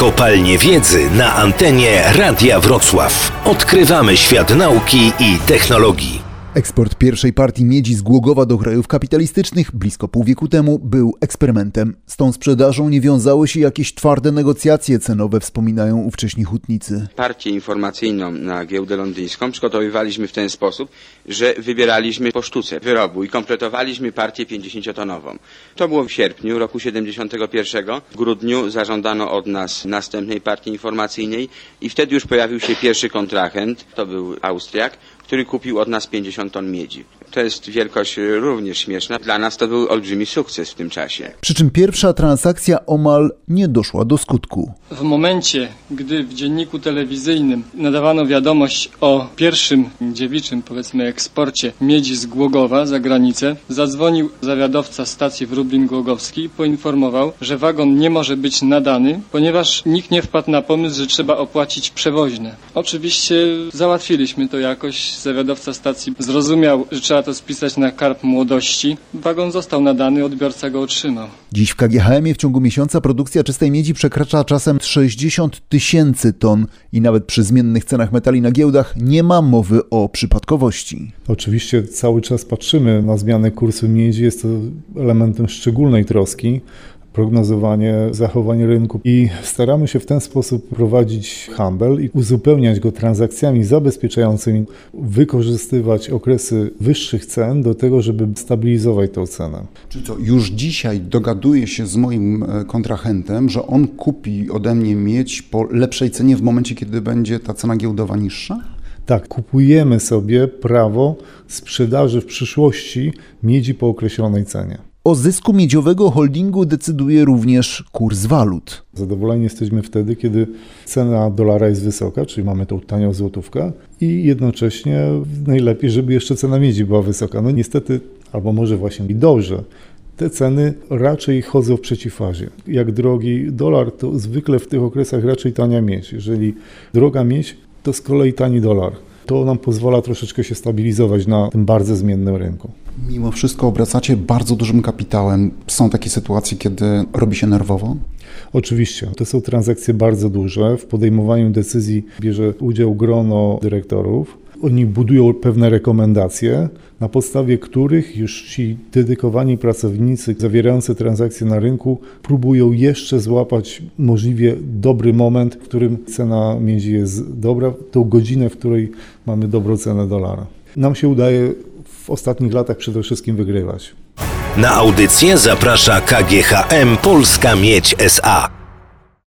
Kopalnie Wiedzy na antenie Radia Wrocław. Odkrywamy świat nauki i technologii. Eksport pierwszej partii miedzi z Głogowa do krajów kapitalistycznych blisko pół wieku temu był eksperymentem. Z tą sprzedażą nie wiązały się jakieś twarde negocjacje cenowe, wspominają ówcześni hutnicy. Partię informacyjną na giełdę londyńską przygotowywaliśmy w ten sposób, że wybieraliśmy po sztuce wyrobu i kompletowaliśmy partię 50-tonową. To było w sierpniu roku 71. W grudniu zażądano od nas następnej partii informacyjnej i wtedy już pojawił się pierwszy kontrahent, to był Austriak, który kupił od nas 50 ton miedzi. To jest wielkość również śmieszna. Dla nas to był olbrzymi sukces w tym czasie. Przy czym pierwsza transakcja omal nie doszła do skutku. W momencie, gdy w dzienniku telewizyjnym nadawano wiadomość o pierwszym dziewiczym, powiedzmy, eksporcie miedzi z Głogowa za granicę, zadzwonił zawiadowca stacji w Rublin Głogowski i poinformował, że wagon nie może być nadany, ponieważ nikt nie wpadł na pomysł, że trzeba opłacić przewoźne. Oczywiście załatwiliśmy to jakoś. Zawiadowca stacji zrozumiał, że trzeba to spisać na karp młodości. Wagon został nadany, odbiorca go otrzymał. Dziś w KGHM w ciągu miesiąca produkcja czystej miedzi przekracza czasem 60 tysięcy ton i nawet przy zmiennych cenach metali na giełdach nie ma mowy o przypadkowości. Oczywiście cały czas patrzymy na zmianę kursu miedzi, jest to elementem szczególnej troski prognozowanie zachowań rynku i staramy się w ten sposób prowadzić handel i uzupełniać go transakcjami zabezpieczającymi, wykorzystywać okresy wyższych cen do tego, żeby stabilizować tą cenę. Czyli co, już dzisiaj dogaduję się z moim e, kontrahentem, że on kupi ode mnie miedź po lepszej cenie w momencie, kiedy będzie ta cena giełdowa niższa? Tak, kupujemy sobie prawo sprzedaży w przyszłości miedzi po określonej cenie. O zysku miedziowego holdingu decyduje również kurs walut. Zadowoleni jesteśmy wtedy, kiedy cena dolara jest wysoka, czyli mamy tą tanią złotówkę i jednocześnie najlepiej, żeby jeszcze cena miedzi była wysoka. No niestety, albo może właśnie i dobrze, te ceny raczej chodzą w przeciwfazie. Jak drogi dolar, to zwykle w tych okresach raczej tania miedź. Jeżeli droga miedź, to z kolei tani dolar. To nam pozwala troszeczkę się stabilizować na tym bardzo zmiennym rynku. Mimo wszystko obracacie bardzo dużym kapitałem. Są takie sytuacje, kiedy robi się nerwowo? Oczywiście, to są transakcje bardzo duże. W podejmowaniu decyzji bierze udział grono dyrektorów. Oni budują pewne rekomendacje, na podstawie których już ci dedykowani pracownicy zawierający transakcje na rynku próbują jeszcze złapać możliwie dobry moment, w którym cena miedzi jest dobra, tą godzinę, w której mamy dobrą cenę dolara. Nam się udaje w ostatnich latach przede wszystkim wygrywać. Na audycję zaprasza KGHM Polska Miedź SA.